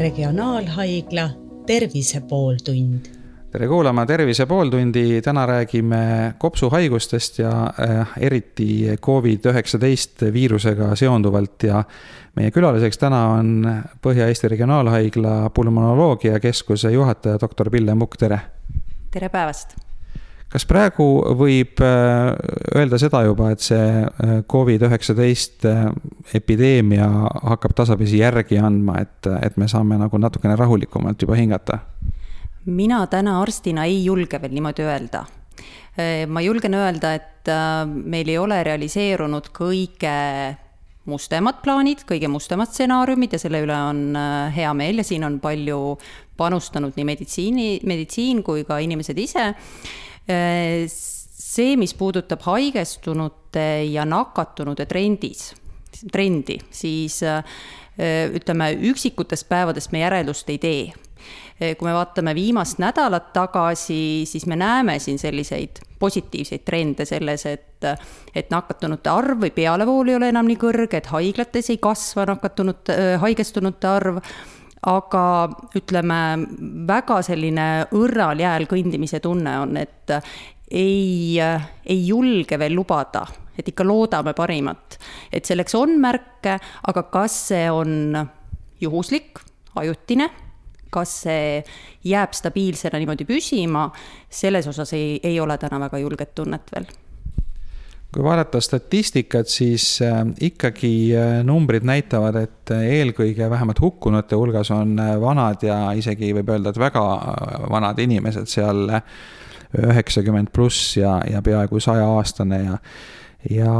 Regionaalhaigla Tervise pooltund. tere kuulama Tervise pooltundi, täna räägime kopsuhaigustest ja äh, eriti Covid-19 viirusega seonduvalt ja meie külaliseks täna on Põhja-Eesti Regionaalhaigla pulmonoloogia keskuse juhataja, doktor Pille Mukk, tere! tere päevast! Kas praegu võib äh, öelda seda juba, et see äh, Covid-19 äh, epideemia hakkab tasapisi järgi andma, et, et me saame nagu natukene rahulikumalt juba hingata? mina täna arstina ei julge veel niimoodi öelda. ma julgen öelda, et meil ei ole realiseerunud kõige mustemad plaanid, kõige mustemad stsenaariumid ja selle üle on hea meel ja siin on palju panustanud nii meditsiini, meditsiin kui ka inimesed ise see, mis puudutab haigestunute ja nakatunute trendis, trendi, siis ütleme, üksikutest päevadest me järeldust ei tee. kui me vaatame viimast nädalat tagasi, siis me näeme siin selliseid positiivseid trende selles, et, et nakatunute arv või pealevool ei ole enam nii kõrge, et haiglates ei kasva nakatunud, haigestunute arv aga ütleme, väga selline õrral jääl kõndimise tunne on, et ei, ei julge veel lubada, et ikka loodame parimat. et selleks on märke, aga kas see on juhuslik, ajutine, kas see jääb stabiilsena niimoodi püsima, selles osas ei, ei ole täna väga julget tunnet veel kui vaadata statistikat, siis äh, ikkagi äh, numbrid näitavad, et äh, eelkõige vähemalt hukkunute hulgas on vanad ja isegi võib öelda, et väga vanad inimesed seal üheksakümmend pluss ja, ja peaaegu sajaaastane ja ja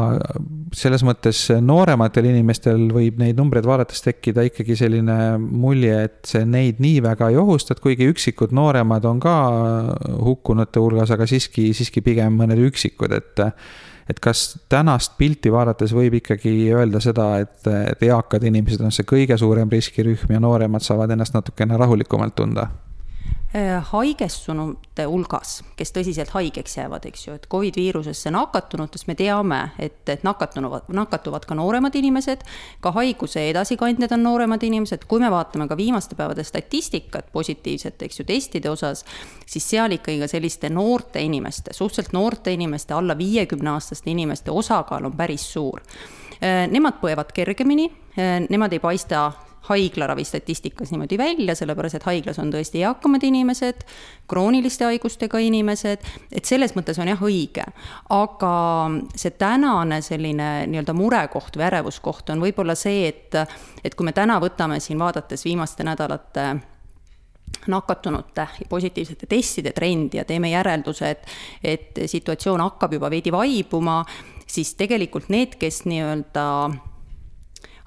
selles mõttes noorematel inimestel võib neid numbreid vaadates tekkida ikkagi selline mulje, et see neid nii väga ei ohusta, et kuigi üksikud nooremad on ka hukkunute hulgas, aga siiski, siiski pigem mõned üksikud, et et kas tänast pilti vaadates võib ikkagi öelda seda, et, et eakad inimesed on see kõige suurem riskirühm ja nooremad saavad ennast natukene rahulikumalt tunda? Äh, haigestunute hulgas, kes tõsiselt haigeks jäävad, eks ju, et Covid viirusesse nakatunutest me teame, et, et nakatunuvad, nakatuvad ka nooremad inimesed, ka haiguse edasikandjad on nooremad inimesed, kui me vaatame ka viimaste päevade statistikat positiivset, eks ju, testide osas, siis seal ikkagi ka selliste noorte inimeste, suhteliselt noorte inimeste, alla viiekümne aastaste inimeste osakaal on päris suur. Äh, nemad põevad kergemini, äh, nemad ei paista haiglaravi statistikas niimoodi välja, sellepärast et haiglas on tõesti eakamad inimesed, krooniliste haigustega inimesed, et selles mõttes on jah õige. aga see tänane selline nii-öelda murekoht või ärevuskoht on võib-olla see, et, et kui me täna võtame siin, vaadates viimaste nädalate nakatunute ja positiivsete testide trendi ja teeme järelduse, et, et situatsioon hakkab juba veidi vaibuma, siis tegelikult need, kes nii-öelda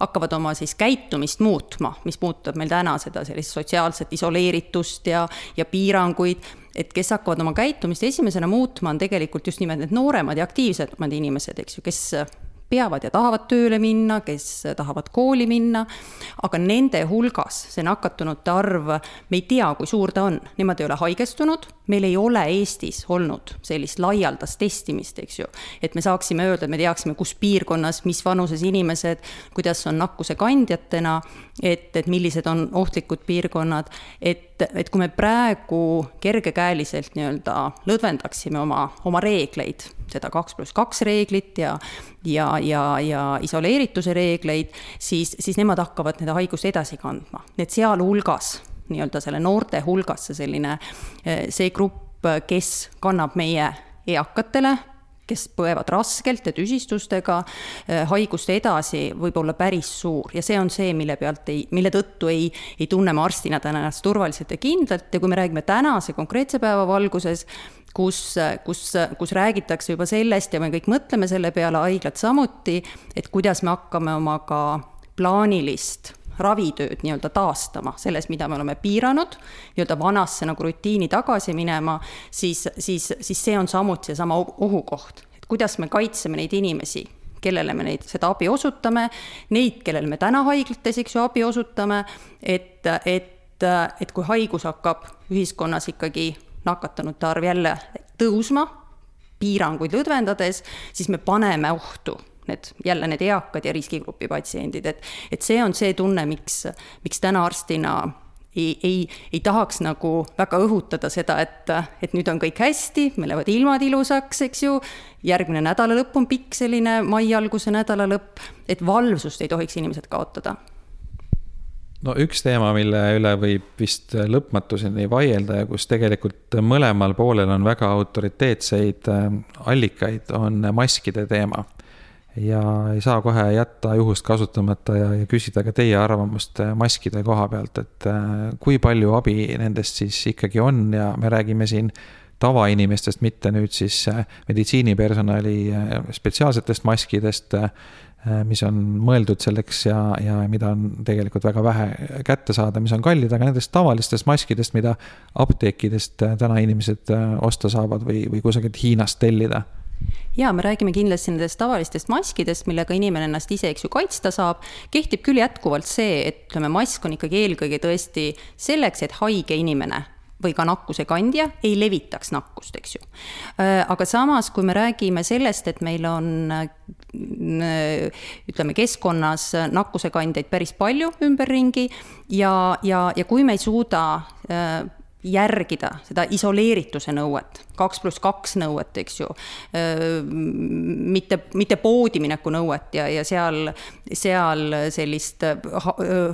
hakkavad oma siis käitumist muutma, mis puudutab meil täna seda sellist sotsiaalset isoleeritust ja, ja piiranguid, et kes hakkavad oma käitumist esimesena muutma, on tegelikult just nimelt need nooremad ja aktiivsemad inimesed, eks ju, kes peavad ja tahavad tööle minna, kes tahavad kooli minna, aga nende hulgas see nakatunute arv, me ei tea, kui suur ta on, nemad ei ole haigestunud, meil ei ole Eestis olnud sellist laialdast testimist, eks ju. et me saaksime öelda, et me teaksime, kus piirkonnas, mis vanuses inimesed, kuidas on nakkuse kandjatena, et, et millised on ohtlikud piirkonnad, et, et kui me praegu kergekäeliselt nii-öelda lõdvendaksime oma, oma reegleid seda kaks pluss kaks reeglit ja, ja, ja, ja isoleerituse reegleid, siis, siis nemad hakkavad seda haigust edasi kandma, et sealhulgas nii-öelda selle noorte hulgas see selline, see grupp, kes kannab meie eakatele kes põevad raskelt ja tüsistustega haigust edasi, võib olla päris suur. Ja see on see, mille pealt ei, mille tõttu ei, ei tunne me arstina täna ennast turvaliselt ja kindlalt. Ja kui me räägime tänase konkreetse päeva valguses, kus, kus, kus räägitakse juba sellest ja me kõik mõtleme selle peale, haiglad samuti, et kuidas me hakkame oma ka plaanilist ravitööd nii-öelda taastama, selles, mida me oleme piiranud, nii-öelda vanasse nagu rutiini tagasi minema, siis, siis, siis see on samuti seesama ohukoht, et kuidas me kaitseme neid inimesi, kellele me neid, seda abi osutame, neid, kellele me täna haiglates, eks ju, abi osutame, et, et, et kui haigus hakkab ühiskonnas ikkagi nakatunute arv jälle tõusma, piiranguid lõdvendades, siis me paneme ohtu need, jälle need eakad ja riskigrupi patsiendid, et, et see on see tunne, miks, miks täna arstina ei, ei, ei tahaks nagu väga õhutada seda, et, et nüüd on kõik hästi, meil lähevad ilmad ilusaks, eks ju, järgmine nädala lõpp on pikk selline mai alguse nädala lõpp, et valvsust ei tohiks inimesed kaotada. No üks teema, mille üle võib vist lõpmatuseni vaielda ja kus tegelikult mõlemal poolel on väga autoriteetseid äh, allikaid, on maskide teema ja ei saa kohe jätta juhust kasutamata ja, ja küsida ka teie arvamust äh, maskide koha pealt, et äh, kui palju abi nendest siis ikkagi on ja me räägime siin tavainimestest, mitte nüüd siis äh, meditsiinipersonali spetsiaalsetest maskidest, mis on mõeldud selleks ja, ja mida on tegelikult väga vähe kätte saada, mis on kallid, aga nendest tavalistest maskidest, mida apteekidest täna inimesed osta saavad või, või kusagilt Hiinast tellida ja me räägime kindlasti nendest tavalistest maskidest, millega inimene ennast ise, eks ju, kaitsta saab. kehtib küll jätkuvalt see, et ütleme, mask on ikkagi eelkõige tõesti selleks, et haige inimene või ka nakkuse kandja ei levitaks nakkust, eks ju. Äh, aga samas, kui me räägime sellest, et meil on äh, ütleme, keskkonnas nakkusekandjaid päris palju ümberringi ja, ja, ja kui me ei suuda äh, järgida seda isoleerituse nõuet, kaks pluss kaks nõuet, eks ju. mitte, mitte poodi mineku nõuet ja, ja seal, seal sellist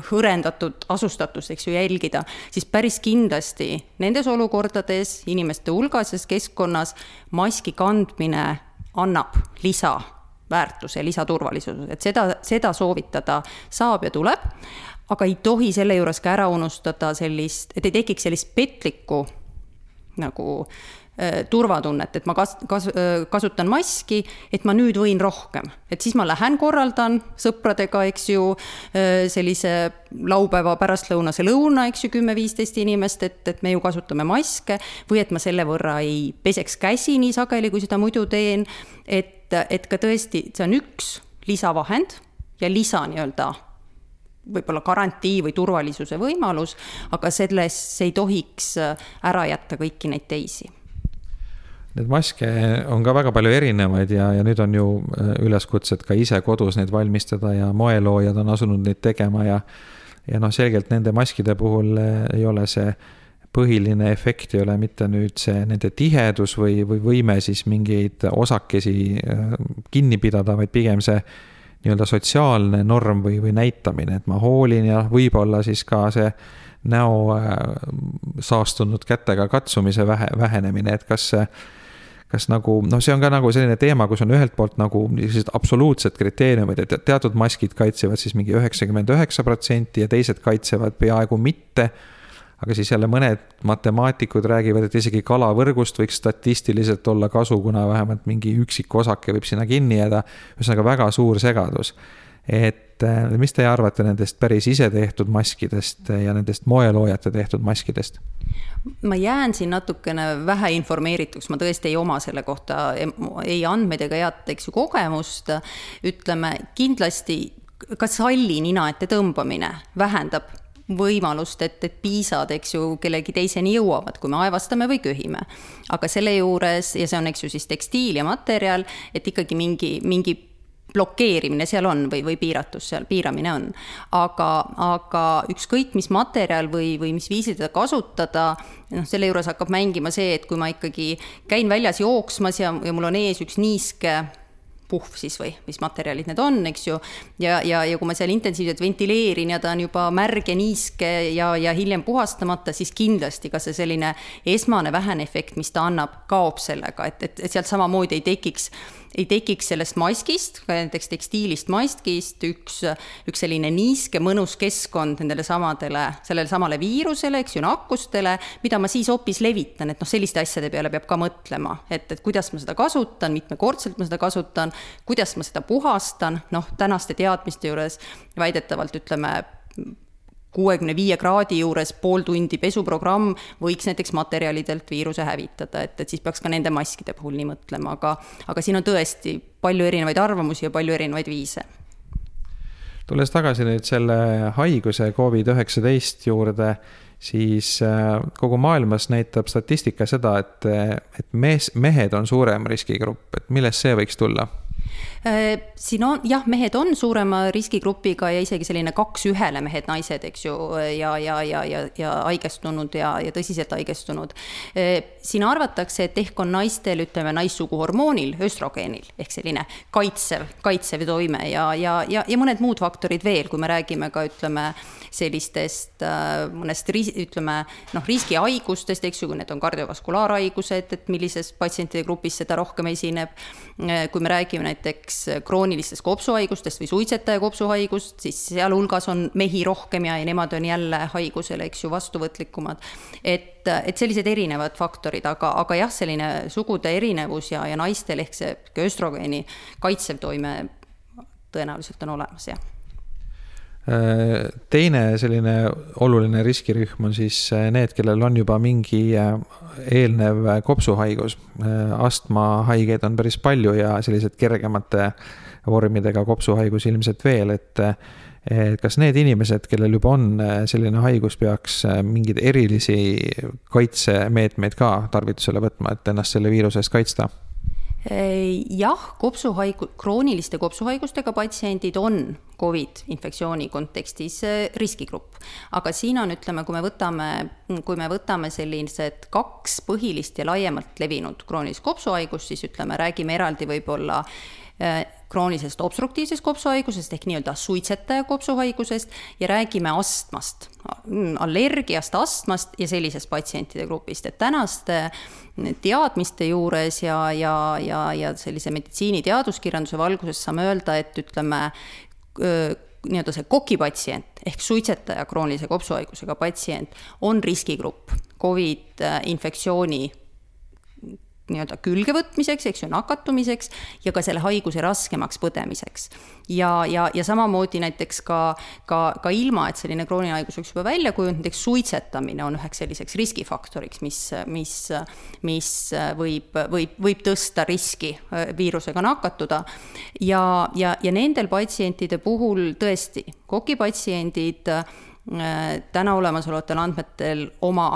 hõrendatud asustatust, eks ju, jälgida, siis päris kindlasti nendes olukordades inimeste hulgas ja keskkonnas maski kandmine annab lisaväärtuse, lisaturvalisuse, et seda, seda soovitada saab ja tuleb aga ei tohi selle juures ka ära unustada sellist, et ei tekiks sellist petlikku nagu äh, turvatunnet, et ma kas-, kas-, äh, kasutan maski, et ma nüüd võin rohkem. et siis ma lähen korraldan sõpradega, eks ju, äh, sellise laupäeva pärastlõunase lõuna, eks ju, kümme-viisteist inimest, et, et me ju kasutame maske, või et ma selle võrra ei peseks käsi nii sageli, kui seda muidu teen, et, et ka tõesti, see on üks lisavahend ja lisa nii-öelda võib-olla garantii või turvalisuse võimalus, aga sellest ei tohiks äh, ära jätta kõiki neid teisi. Neid maske on ka väga palju erinevaid ja, ja nüüd on ju äh, üleskutsed ka ise kodus neid valmistada ja moeloojad on asunud neid tegema ja ja noh, selgelt nende maskide puhul äh, ei ole see põhiline efekt ei ole mitte nüüd see nende tihedus või, või võime siis mingeid osakesi kinni pidada, vaid pigem see nii-öelda sotsiaalne norm või, või näitamine, et ma hoolin ja võib-olla siis ka see näo äh, saastunud kätega katsumise vähe, vähenemine, et kas see kas nagu, noh, see on ka nagu selline teema, kus on ühelt poolt nagu sellised absoluutsed kriteeriumid, et teatud maskid kaitsevad siis mingi üheksakümmend üheksa protsenti ja teised kaitsevad peaaegu mitte aga siis jälle mõned matemaatikud räägivad, et isegi kalavõrgust võiks statistiliselt olla kasu, kuna vähemalt mingi üksik osake võib sinna kinni jääda. ühesõnaga väga suur segadus. et eh, mis teie arvate nendest päris isetehtud maskidest ja nendest moeloojate tehtud maskidest? ma jään siin natukene vähe informeerituks, ma tõesti ei oma selle kohta ei andmeid ega head, eks ju, kogemust. ütleme kindlasti ka salli nina ette tõmbamine vähendab võimalust, et, et piisad, eks ju, kellegi teiseni jõuavad, kui me aevastame või köhime. aga selle juures, ja see on, eks ju, siis tekstiil ja materjal, et ikkagi mingi, mingi blokeerimine seal on või, või piiratus seal, piiramine on. aga, aga ükskõik, mis materjal või, või mis viisil teda kasutada, noh, selle juures hakkab mängima see, et kui ma ikkagi käin väljas jooksmas ja, ja mul on ees üks niiske puhv siis või mis materjalid need on, eks ju. ja, ja, ja kui ma seal intensiivselt ventileerin ja ta on juba märg ja niiske ja, ja hiljem puhastamata, siis kindlasti ka see selline esmane vähene efekt, mis ta annab, kaob sellega, et, et, et sealt samamoodi ei tekiks ei tekiks sellest maskist, näiteks tekstiilist maskist üks, üks selline niiske mõnus keskkond nendele samadele, sellele samale viirusele, eks ju, nakkustele, mida ma siis hoopis levitan, et noh, selliste asjade peale peab ka mõtlema, et, et kuidas ma seda kasutan, mitmekordselt ma seda kasutan, kuidas ma seda puhastan, noh, tänaste teadmiste juures väidetavalt ütleme, kuuekümne viie kraadi juures pool tundi pesuprogramm võiks näiteks materjalidelt viiruse hävitada, et, et siis peaks ka nende maskide puhul nii mõtlema, aga, aga siin on tõesti palju erinevaid arvamusi ja palju erinevaid viise. tulles tagasi nüüd selle haiguse Covid-19 juurde, siis äh, kogu maailmas näitab statistika seda, et, et mees, mehed on suurem riskigrupp, et millest see võiks tulla? Siin on jah, mehed on suurema riskigrupiga ja isegi selline kaks ühele mehed-naised, eks ju, ja, ja, ja, ja, ja haigestunud ja, ja tõsiselt haigestunud. siin arvatakse, et ehk on naistel, ütleme, naissuguhormoonil, östrogeenil ehk selline kaitsev, kaitsev toime ja, ja, ja, ja mõned muud faktorid veel, kui me räägime ka ütleme sellistest mõnest ütleme noh, riskihaigustest, eks ju, kui need on kardiovaskulaarhaigused, et millises patsientide grupis seda rohkem esineb. kui me räägime näiteks kroonilistest kopsuhaigustest või suitsetaja kopsuhaigust, siis sealhulgas on mehi rohkem ja, nemad on jälle haigusele, eks ju, vastuvõtlikumad. et, et sellised erinevad faktorid, aga, aga jah, selline sugude erinevus ja, ja naistel ehk see östrogeeni kaitsev toime tõenäoliselt on olemas, jah teine selline oluline riskirühm on siis äh, need, kellel on juba mingi äh, eelnev kopsuhaigus. Äh, astmahaigeid on päris palju ja sellised kergemate vormidega kopsuhaigus ilmselt veel, et et kas need inimesed, kellel juba on selline haigus, peaks mingeid erilisi kaitsemeetmeid ka tarvitusele võtma, et ennast selle viiruse eest kaitsta? Jah, kopsuhaigu-, krooniliste kopsuhaigustega patsiendid on Covid infektsiooni kontekstis äh, riskigrupp. aga siin on, ütleme, kui me võtame, kui me võtame sellised kaks põhilist ja laiemalt levinud kroonilist kopsuhaigust, siis ütleme, räägime eraldi võib-olla äh, kroonilisest obstruktiivsest kopsuhaigusest ehk nii-öelda suitsetaja kopsuhaigusest ja räägime astmast, allergiast, astmast ja sellisest patsientide grupist, et tänaste teadmiste juures ja, ja, ja, ja sellise meditsiini teaduskirjanduse valguses saame öelda, et ütleme, nii-öelda see kokipatsient ehk suitsetaja kroonilise kopsuhaigusega patsient on riskigrupp. Covid infektsiooni nii-öelda külge võtmiseks, eks ju, nakatumiseks ja ka selle haiguse raskemaks põdemiseks. ja, ja, ja samamoodi näiteks ka, ka, ka ilma, et selline krooniline haigus oleks juba välja kujunenud, näiteks suitsetamine on üheks selliseks riskifaktoriks, mis, mis, mis võib, võib, võib tõsta riski äh, viirusega nakatuda. ja, ja, ja nendel patsientide puhul tõesti, kokipatsiendid äh, täna olemasolevatel andmetel oma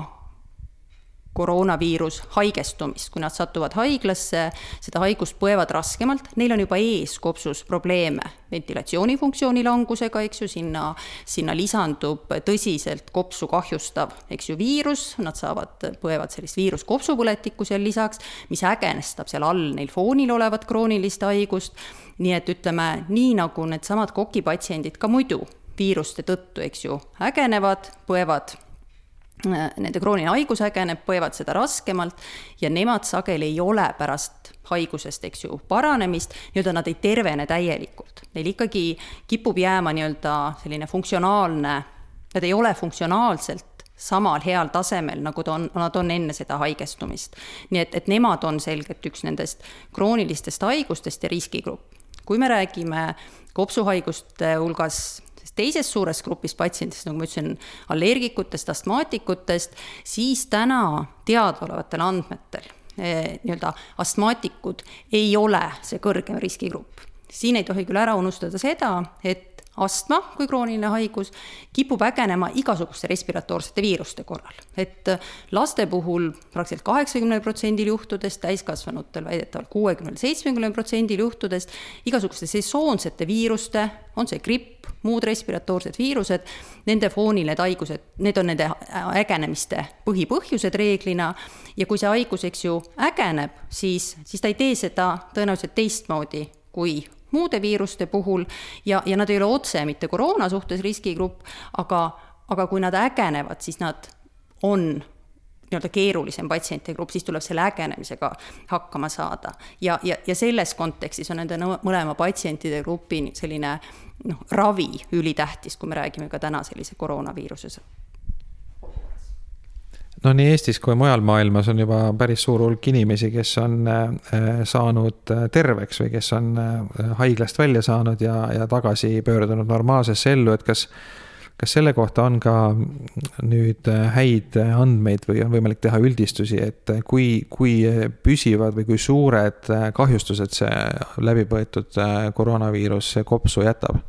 koroonaviirus haigestumist, kui nad satuvad haiglasse, seda haigust põevad raskemalt, neil on juba ees kopsus probleeme ventilatsioonifunktsiooni langusega, eks ju, sinna, sinna lisandub tõsiselt kopsu kahjustav, eks ju, viirus, nad saavad, põevad sellist viiruskopsupõletikku seal lisaks, mis ägenestab seal all neil foonil olevat kroonilist haigust, nii et ütleme, nii nagu needsamad kokipatsiendid ka muidu viiruste tõttu, eks ju, ägenevad, põevad nende krooniline haigus ägeneb, põevad seda raskemalt ja nemad sageli ei ole pärast haigusest, eks ju, paranemist, nii-öelda nad ei tervene täielikult. Neil ikkagi kipub jääma nii-öelda selline funktsionaalne, nad ei ole funktsionaalselt samal heal tasemel, nagu ta on, nad on enne seda haigestumist. nii et, et nemad on selgelt üks nendest kroonilistest haigustest ja riskigrupp. kui me räägime kopsuhaiguste hulgas teises suures grupis patsientidest, nagu ma ütlesin, allergikutest, astmaatikutest, siis täna teadaolevatel andmetel eh, nii-öelda astmaatikud ei ole see kõrgem riskigrupp. siin ei tohi küll ära unustada seda, et astma kui krooniline haigus kipub ägenema igasuguste respiratoorsete viiruste korral. et laste puhul praktiliselt kaheksakümnel protsendil juhtudest, täiskasvanutel väidetavalt kuuekümnel, seitsmekümnel protsendil juhtudest igasuguste sesoonsete viiruste, on see gripp, muud respiratoorsed viirused, nende foonil need haigused, need on nende ägenemiste põhipõhjused reeglina ja kui see haigus, eks ju, ägeneb, siis, siis ta ei tee seda tõenäoliselt teistmoodi kui muude viiruste puhul ja, ja nad ei ole otse mitte koroona suhtes riskigrupp, aga, aga kui nad ägenevad, siis nad on nii-öelda keerulisem patsientide grupp, siis tuleb selle ägenemisega hakkama saada. ja, ja, ja selles kontekstis on nende mõlema patsientide grupi selline noh, ravi ülitähtis, kui me räägime ka täna sellise koroonaviiruse no nii Eestis kui mujal maailmas on juba päris suur hulk inimesi, kes on äh, saanud äh, terveks või kes on äh, haiglast välja saanud ja, ja tagasi pöördunud normaalsesse ellu, et kas kas selle kohta on ka nüüd häid andmeid või on võimalik teha üldistusi, et kui, kui püsivad või kui suured kahjustused see läbipõetud koroonaviirus kopsu jätab?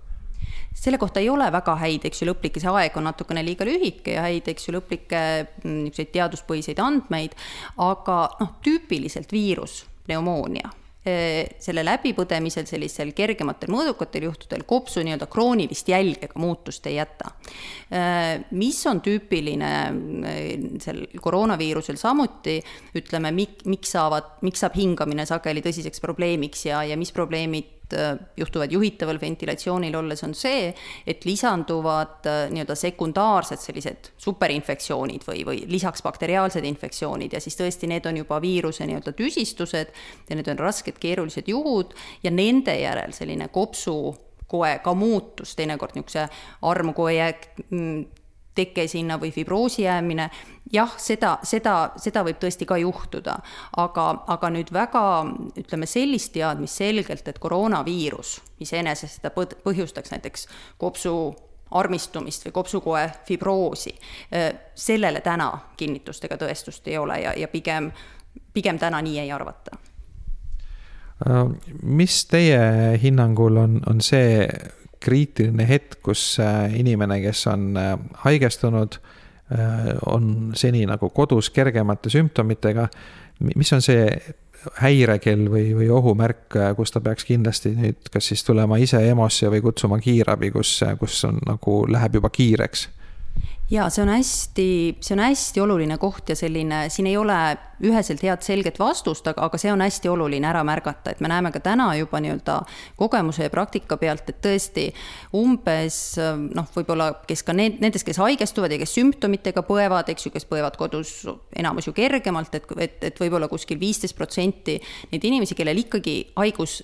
Selle kohta ei ole väga häid, eks ju, lõplikke, see aeg on natukene liiga lühike ja häid, eks ju, lõplikke mm, niisuguseid teaduspõhiseid andmeid, aga noh, tüüpiliselt viirus, pneumoonia selle läbipõdemisel sellisel kergematel mõõdukatel juhtudel kopsu nii-öelda kroonilist jälge ega muutust ei jäta. mis on tüüpiline sel koroonaviirusel samuti, ütleme, mik-, miks saavad, miks saab hingamine sageli tõsiseks probleemiks ja, ja mis probleemid Äh, juhtuvad juhitaval ventilatsioonil olles, on see, et lisanduvad äh, nii-öelda sekundaarsed sellised superinfektsioonid või, või lisaks bakteriaalsed infektsioonid ja siis tõesti, need on juba viiruse nii-öelda tüsistused ja need on rasked keerulised juhud ja nende järel selline kopsukoe ka muutus, teinekord niisuguse armukoe jääk mm, teke sinna või fibroosi jäämine, jah, seda, seda, seda võib tõesti ka juhtuda, aga, aga nüüd väga ütleme sellist teadmist selgelt, et koroonaviirus iseenesest seda põhjustaks näiteks kopsu armistumist või kopsukoe fibroosi, sellele täna kinnitust ega tõestust ei ole ja, ja pigem, pigem täna nii ei arvata. Mis teie hinnangul on, on see kriitiline hetk, kus äh, inimene, kes on äh, haigestunud, äh, on seni nagu kodus kergemate sümptomitega. mis on see häirekell või, või ohumärk, kus ta peaks kindlasti nüüd kas siis tulema ise EMO-sse või kutsuma kiirabi, kus, kus on nagu, läheb juba kiireks ja see on hästi, see on hästi oluline koht ja selline, siin ei ole üheselt head selget vastust, aga, aga see on hästi oluline ära märgata, et me näeme ka täna juba nii-öelda kogemuse ja praktika pealt, et tõesti umbes noh, võib-olla kes ka need, nendest, kes haigestuvad ja kes sümptomitega põevad, eks ju, kes põevad kodus enamus ju kergemalt, et, et, et võib-olla kuskil viisteist protsenti neid inimesi, kellel ikkagi haigus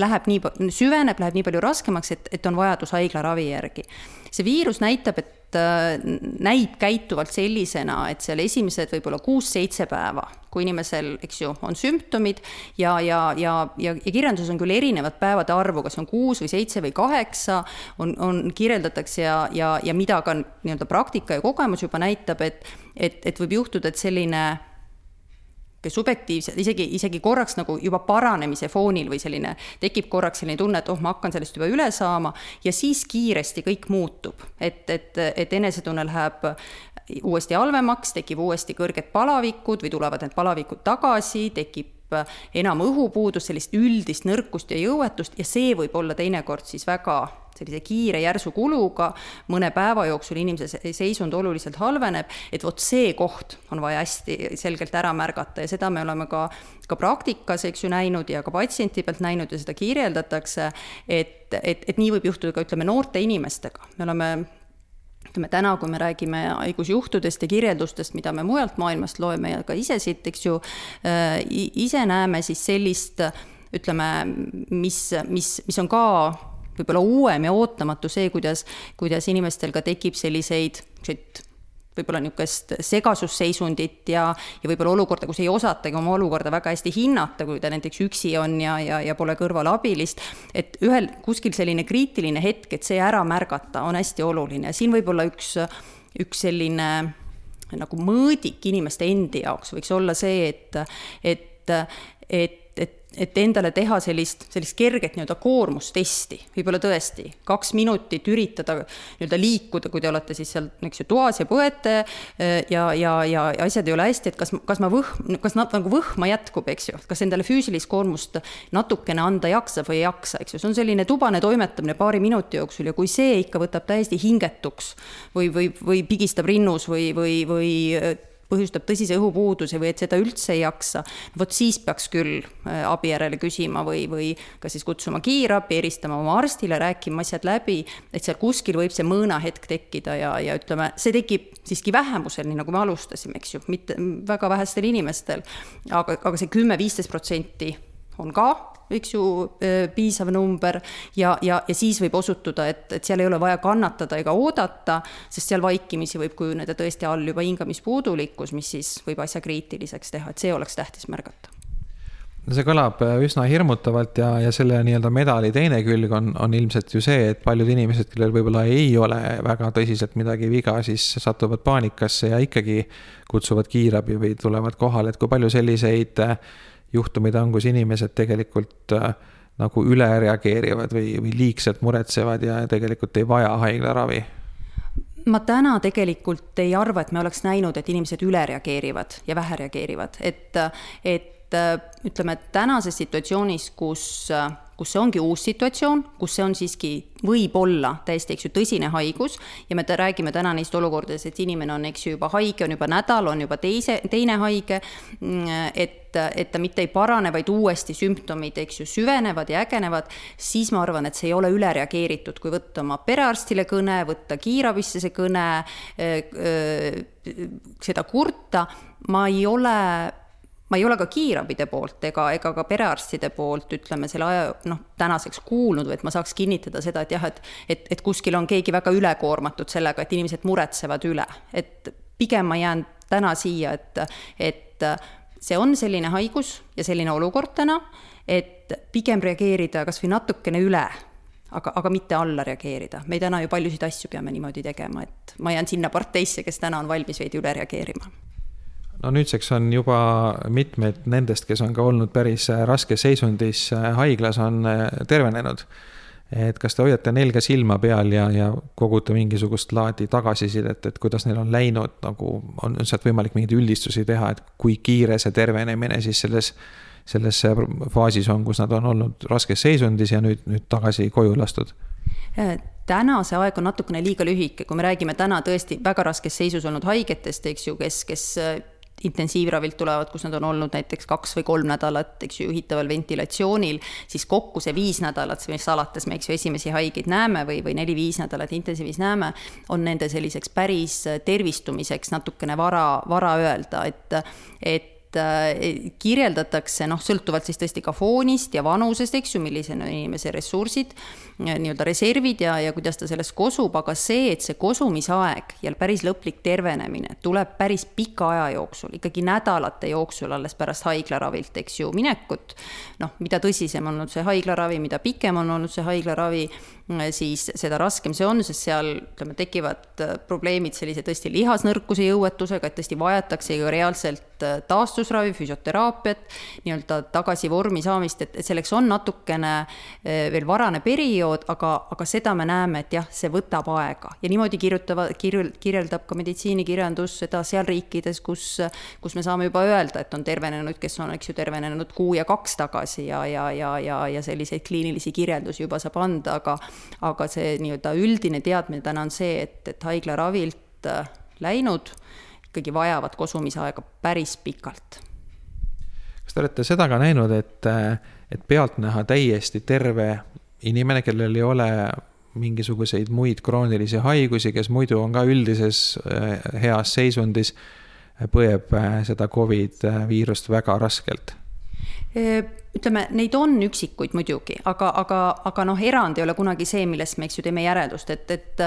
läheb nii, süveneb, läheb nii palju raskemaks, et, et on vajadus haiglaravi järgi. see viirus näitab, et Äh, näib käituvalt sellisena, et seal esimesed võib-olla kuus-seitse päeva, kui inimesel, eks ju, on sümptomid ja, ja, ja, ja, ja kirjanduses on küll erinevat päevade arvu, kas on kuus või seitse või kaheksa, on, on, kirjeldatakse ja, ja, ja mida ka nii-öelda praktika ja kogemus juba näitab, et et, et võib juhtuda, et selline subjektiivselt, isegi, isegi korraks nagu juba paranemise foonil või selline, tekib korraks selline tunne, et oh, ma hakkan sellest juba üle saama ja siis kiiresti kõik muutub. et, et, et enesetunne läheb uuesti halvemaks, tekib uuesti kõrged palavikud või tulevad need palavikud tagasi, tekib enam õhupuudust, sellist üldist nõrkust ja jõuetust ja see võib olla teinekord siis väga sellise kiire järsu kuluga, mõne päeva jooksul inimese seisund oluliselt halveneb, et vot see koht on vaja hästi selgelt ära märgata ja seda me oleme ka, ka praktikas, eks ju, näinud ja ka patsienti pealt näinud ja seda kirjeldatakse, et, et, et nii võib juhtuda ka ütleme, noorte inimestega, me oleme ütleme täna, kui me räägime haigusjuhtudest ja kirjeldustest, mida me mujalt maailmast loeme ja ka ise siit, eks ju, äh, ise näeme siis sellist ütleme, mis, mis, mis on ka võib-olla uuem ja ootamatu see, kuidas, kuidas inimestel ka tekib selliseid, selliseid võib-olla niisugust segasusseisundit ja, ja võib-olla olukorda, kus ei osatagi oma olukorda väga hästi hinnata, kui ta näiteks üksi on ja, ja, ja pole kõrval abilist, et ühel kuskil selline kriitiline hetk, et see ära märgata, on hästi oluline. Siin võib-olla üks, üks selline nagu mõõdik inimeste endi jaoks. Võiks olla see, et, et, et et endale teha sellist, sellist kerget nii-öelda koormustesti, võib-olla tõesti kaks minutit üritada nii-öelda liikuda, kui te olete siis seal, eks ju, toas ja põete eh, ja, ja, ja asjad ei ole hästi, et kas, kas ma võhm, kas nagu võhma jätkub, eks ju, kas endale füüsilist koormust natukene anda jaksab või ei jaksa, eks ju, see on selline tubane toimetamine paari minuti jooksul ja kui see ikka võtab täiesti hingetuks või, või, või pigistab rinnus või, või, või põhjustab tõsise õhupuuduse või et seda üldse ei jaksa, vot siis peaks küll äh, abi järele küsima või, või kas siis kutsuma kiirabi, helistama oma arstile, rääkima asjad läbi, et seal kuskil võib see mõõnahetk tekkida ja, ja ütleme, see tekib siiski vähemusel, nii nagu me alustasime, eks ju, mitte väga vähestel inimestel, aga, aga see kümme-viisteist protsenti on ka eks ju, piisav number ja, ja, ja siis võib osutuda, et, et seal ei ole vaja kannatada ega oodata, sest seal vaikimisi võib kujuneda tõesti all juba hingamispuudulikkus, mis siis võib asja kriitiliseks teha, et see oleks tähtis märgata. No see kõlab üsna hirmutavalt ja, ja selle nii-öelda medali teine külg on, on ilmselt ju see, et paljud inimesed, kellel võib-olla ei ole väga tõsiselt midagi viga, siis satuvad paanikasse ja ikkagi kutsuvad kiirabi või tulevad kohale, et kui palju selliseid äh, juhtumid on, kus inimesed tegelikult äh, nagu üle reageerivad või, või liigselt muretsevad ja tegelikult ei vaja haiglaravi? ma täna tegelikult ei arva, et me oleks näinud, et inimesed üle reageerivad ja vähe reageerivad, et, et ütleme, tänases situatsioonis, kus kus see ongi uus situatsioon, kus see on siiski, võib olla täiesti, eks ju, tõsine haigus ja me räägime täna neist olukordadest, et inimene on, eks ju, juba haige, on juba nädal, on juba teise, teine haige, et, et ta mitte ei parane, vaid uuesti sümptomid, eks ju, süvenevad ja ägenevad, siis ma arvan, et see ei ole ülereageeritud, kui võtta oma perearstile kõne, võtta kiirabisse see kõne, seda kurta, ma ei ole ma ei ole ka kiirabide poolt ega, ega ka perearstide poolt, ütleme, selle aja noh, tänaseks kuulnud, et ma saaks kinnitada seda, et jah, et et, et kuskil on keegi väga ülekoormatud sellega, et inimesed muretsevad üle, et pigem ma jään täna siia, et, et see on selline haigus ja selline olukord täna, et pigem reageerida kas või natukene üle aga, aga mitte alla reageerida. me täna ju paljusid asju peame niimoodi tegema, et ma jään sinna parteisse, kes täna on valmis veidi üle reageerima no nüüdseks on juba mitmed nendest, kes on ka olnud päris äh, raskes seisundis äh, haiglas, on äh, tervenenud. et kas te hoiate neil ka silma peal ja, ja kogute mingisugust laadi tagasisidet, et kuidas neil on läinud, nagu on sealt võimalik mingeid üldistusi teha, et kui kiire see tervenemine siis selles, selles faasis on, kus nad on olnud raskes seisundis ja nüüd, nüüd tagasi koju lastud? täna see aeg on natukene liiga lühike, kui me räägime täna tõesti väga raskes seisus olnud haigetest, eks ju, kes, kes intensiivravilt tulevad, kus nad on olnud näiteks kaks või kolm nädalat, eks ju, juhitaval ventilatsioonil, siis kokku see viis nädalat, mis alates me, eks ju, esimesi haigeid näeme või, või neli-viis nädalat intensiivis näeme, on nende selliseks päris tervistumiseks natukene vara, vara öelda, et, et et kirjeldatakse noh, sõltuvalt siis tõesti ka foonist ja vanusest, eks ju, millised on inimese ressursid, nii-öelda reservid ja, ja kuidas ta sellest kosub, aga see, et see kosumisaeg ja päris lõplik tervenemine tuleb päris pika aja jooksul, ikkagi nädalate jooksul alles pärast haiglaravilt, eks ju, minekut. noh, mida tõsisem on olnud see haiglaravi, mida pikem on olnud see haiglaravi, siis seda raskem see on, sest seal ütleme, tekivad probleemid sellise tõesti lihasnõrkuse jõuetusega, et tõesti vajatakse ju reaalselt taastusravi, füsioteraapiat, nii-öelda tagasi vormi saamist, et selleks on natukene veel varane periood, periood, aga, aga seda me näeme, et jah, see võtab aega. Ja niimoodi kirjutavad, kirjul-, kirjeldab ka meditsiinikirjandus seda seal riikides, kus, kus me saame juba öelda, et on tervenenud, kes on, eks ju, tervenenud kuu ja kaks tagasi ja, ja, ja, ja, ja selliseid kliinilisi kirjeldusi juba saab anda, aga aga see nii-öelda üldine teadmine täna on see, et, et haiglaravilt äh, läinud ikkagi vajavad kosumisaega päris pikalt. Kas te olete seda ka näinud, et, et pealtnäha täiesti terve inimene, kellel ei ole mingisuguseid muid kroonilisi haigusi, kes muidu on ka üldises äh, heas seisundis, põeb äh, seda Covid viirust väga raskelt? ütleme, neid on üksikuid muidugi, aga, aga, aga noh, erand ei ole kunagi see, millest me, eks ju, teeme järeldust, et, et,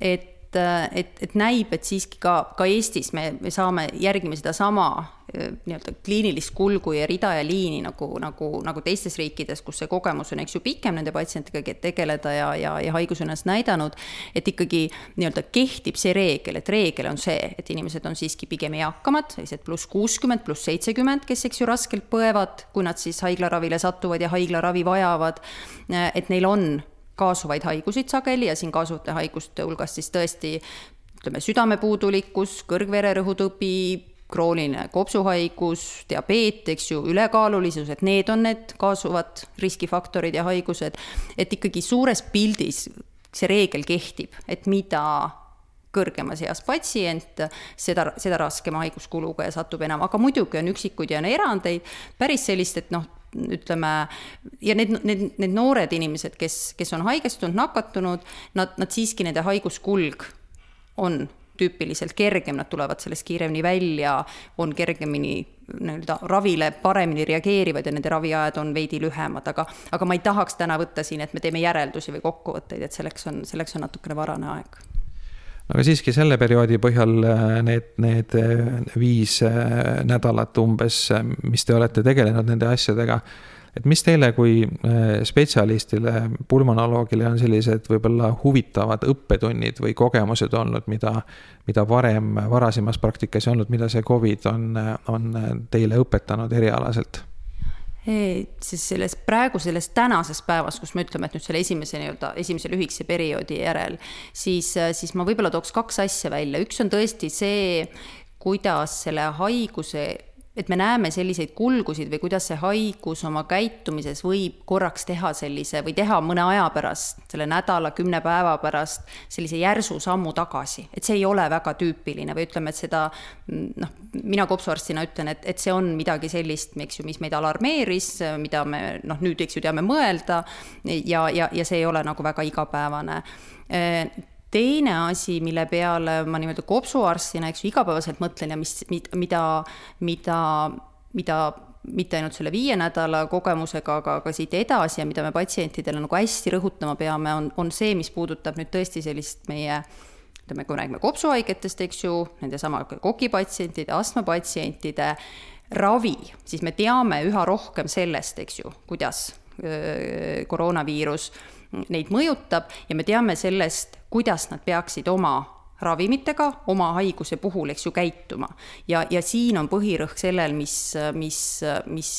et et, et näib, et siiski ka, ka Eestis me, me saame, järgime sedasama nii-öelda kliinilist kulgu ja rida ja liini nagu, nagu, nagu teistes riikides, kus see kogemus on, eks ju, pikem nende patsientidega tegeleda ja, ja, ja haigus ennast näidanud, et ikkagi nii-öelda kehtib see reegel, et reegel on see, et inimesed on siiski pigem eakamad, sellised pluss kuuskümmend, pluss seitsekümmend, kes, eks ju, raskelt põevad, kui nad siis haiglaravile satuvad ja haiglaravi vajavad, et neil on kaasuvaid haigusid sageli ja siin kaasuvate haiguste hulgas siis tõesti ütleme, südamepuudulikkus, kõrgvererõhutõbi, krooniline kopsuhaigus, diabeet, eks ju, ülekaalulisus, et need on need kaasuvad riskifaktorid ja haigused, et ikkagi suures pildis see reegel kehtib, et mida kõrgemas eas patsient, seda, seda raskema haiguskuluga ja satub enam, aga muidugi on üksikuid ja on erandeid, päris sellist, et noh, ütleme, ja need, need, need noored inimesed, kes, kes on haigestunud, nakatunud, nad, nad siiski, nende haiguskulg on tüüpiliselt kergem, nad tulevad sellest kiiremini välja, on kergemini nii-öelda ravile paremini reageerivad ja nende raviajad on veidi lühemad, aga, aga ma ei tahaks täna võtta siin, et me teeme järeldusi või kokkuvõtteid, et selleks on, selleks on natukene varane aeg. Aga siiski selle perioodi põhjal äh, need, need äh, viis äh, nädalat umbes, mis te olete tegelenud nende asjadega, et mis teile kui spetsialistile, pulmonoloogile on sellised võib-olla huvitavad õppetunnid või kogemused olnud, mida, mida varem, varasemas praktikas ei olnud, mida see Covid on, on teile õpetanud erialaselt? siis selles praegu selles tänases päevas, kus me ütleme, et nüüd selle esimese nii-öelda esimese lühikese perioodi järel, siis, siis ma võib-olla tooks kaks asja välja, üks on tõesti see, kuidas selle haiguse et me näeme selliseid kulgusid või kuidas see haigus oma käitumises võib korraks teha sellise või teha mõne aja pärast, selle nädala, kümne päeva pärast sellise järsu sammu tagasi, et see ei ole väga tüüpiline või ütleme, et seda noh, mina kopsuarstina ütlen, et, et see on midagi sellist, eks ju, mis meid alarmeeris, mida me noh, nüüd, eks ju, teame mõelda ja, ja, ja see ei ole nagu väga igapäevane teine asi, mille peale ma nii-öelda kopsuarstina, eks ju, igapäevaselt mõtlen ja mis, mida, mida, mida mitte ainult selle viie nädala kogemusega, aga ka siit edasi ja mida me patsientidele nagu hästi rõhutama peame, on, on see, mis puudutab nüüd tõesti sellist meie ütleme, kui me räägime kopsuhaigetest, eks ju, nendesama kokipatsientide, astmapatsientide ravi, siis me teame üha rohkem sellest, eks ju, kuidas koroonaviirus neid mõjutab ja me teame sellest, kuidas nad peaksid oma ravimitega oma haiguse puhul, eks ju, käituma. ja, ja siin on põhirõhk sellel, mis, mis, mis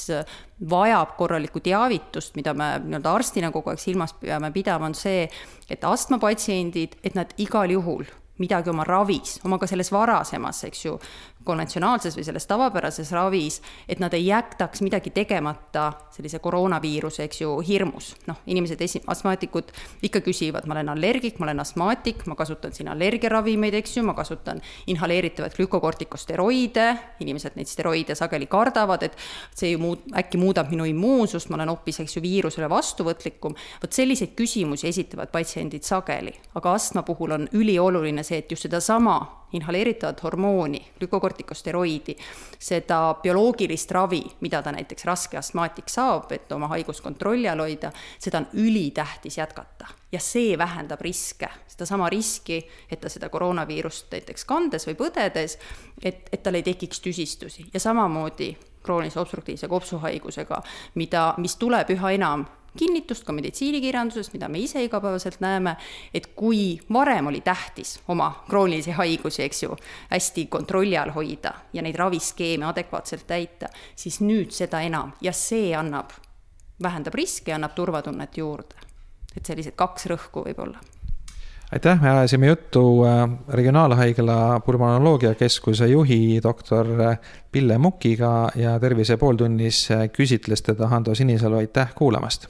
vajab korralikku teavitust, mida me nii-öelda arstina kogu aeg silmas peame pidama, on see, et astmapatsiendid, et nad igal juhul midagi oma ravis, oma ka selles varasemas, eks ju, konventsionaalses või selles tavapärases ravis, et nad ei jätaks midagi tegemata sellise koroonaviiruse, eks ju, hirmus. noh, inimesed esi-, astmaatikud ikka küsivad, ma olen allergik, ma olen astmaatik, ma kasutan siin allergiaravimeid, eks ju, ma kasutan inhaleeritavaid glükokortikosteroide, inimesed neid steroide sageli kardavad, et see ju muud, äkki muudab minu immuunsust, ma olen hoopis, eks ju, viirusele vastuvõtlikum. vot selliseid küsimusi esitavad patsiendid sageli, aga astma puhul on ülioluline see, et just sedasama inhaleeritavat hormooni, glükokortikosteroidi, seda bioloogilist ravi, mida ta näiteks raske astmaatik saab, et oma haigust kontrolli all hoida, seda on ülitähtis jätkata. ja see vähendab riske, sedasama riski, et ta seda koroonaviirust näiteks kandes või põdedes, et, et tal ei tekiks tüsistusi ja samamoodi kroonilise obstruktiivse kopsuhaigusega, mida, mis tuleb üha enam kinnitust ka meditsiinikirjanduses, mida me ise igapäevaselt näeme, et kui varem oli tähtis oma kroonilisi haigusi, eks ju, hästi kontrolli all hoida ja neid raviskeeme adekvaatselt täita, siis nüüd seda enam. Ja see annab, vähendab riske annab turvatunnet juurde. et sellised kaks rõhku võib-olla. Aitäh, me ajasime juttu äh, Regionaalhaigla pulmonoloogiakeskuse juhi doktor äh, Pille Mukiga ja Tervise pooltunnis äh, küsitles teda Hando Sinisalu, aitäh kuulamast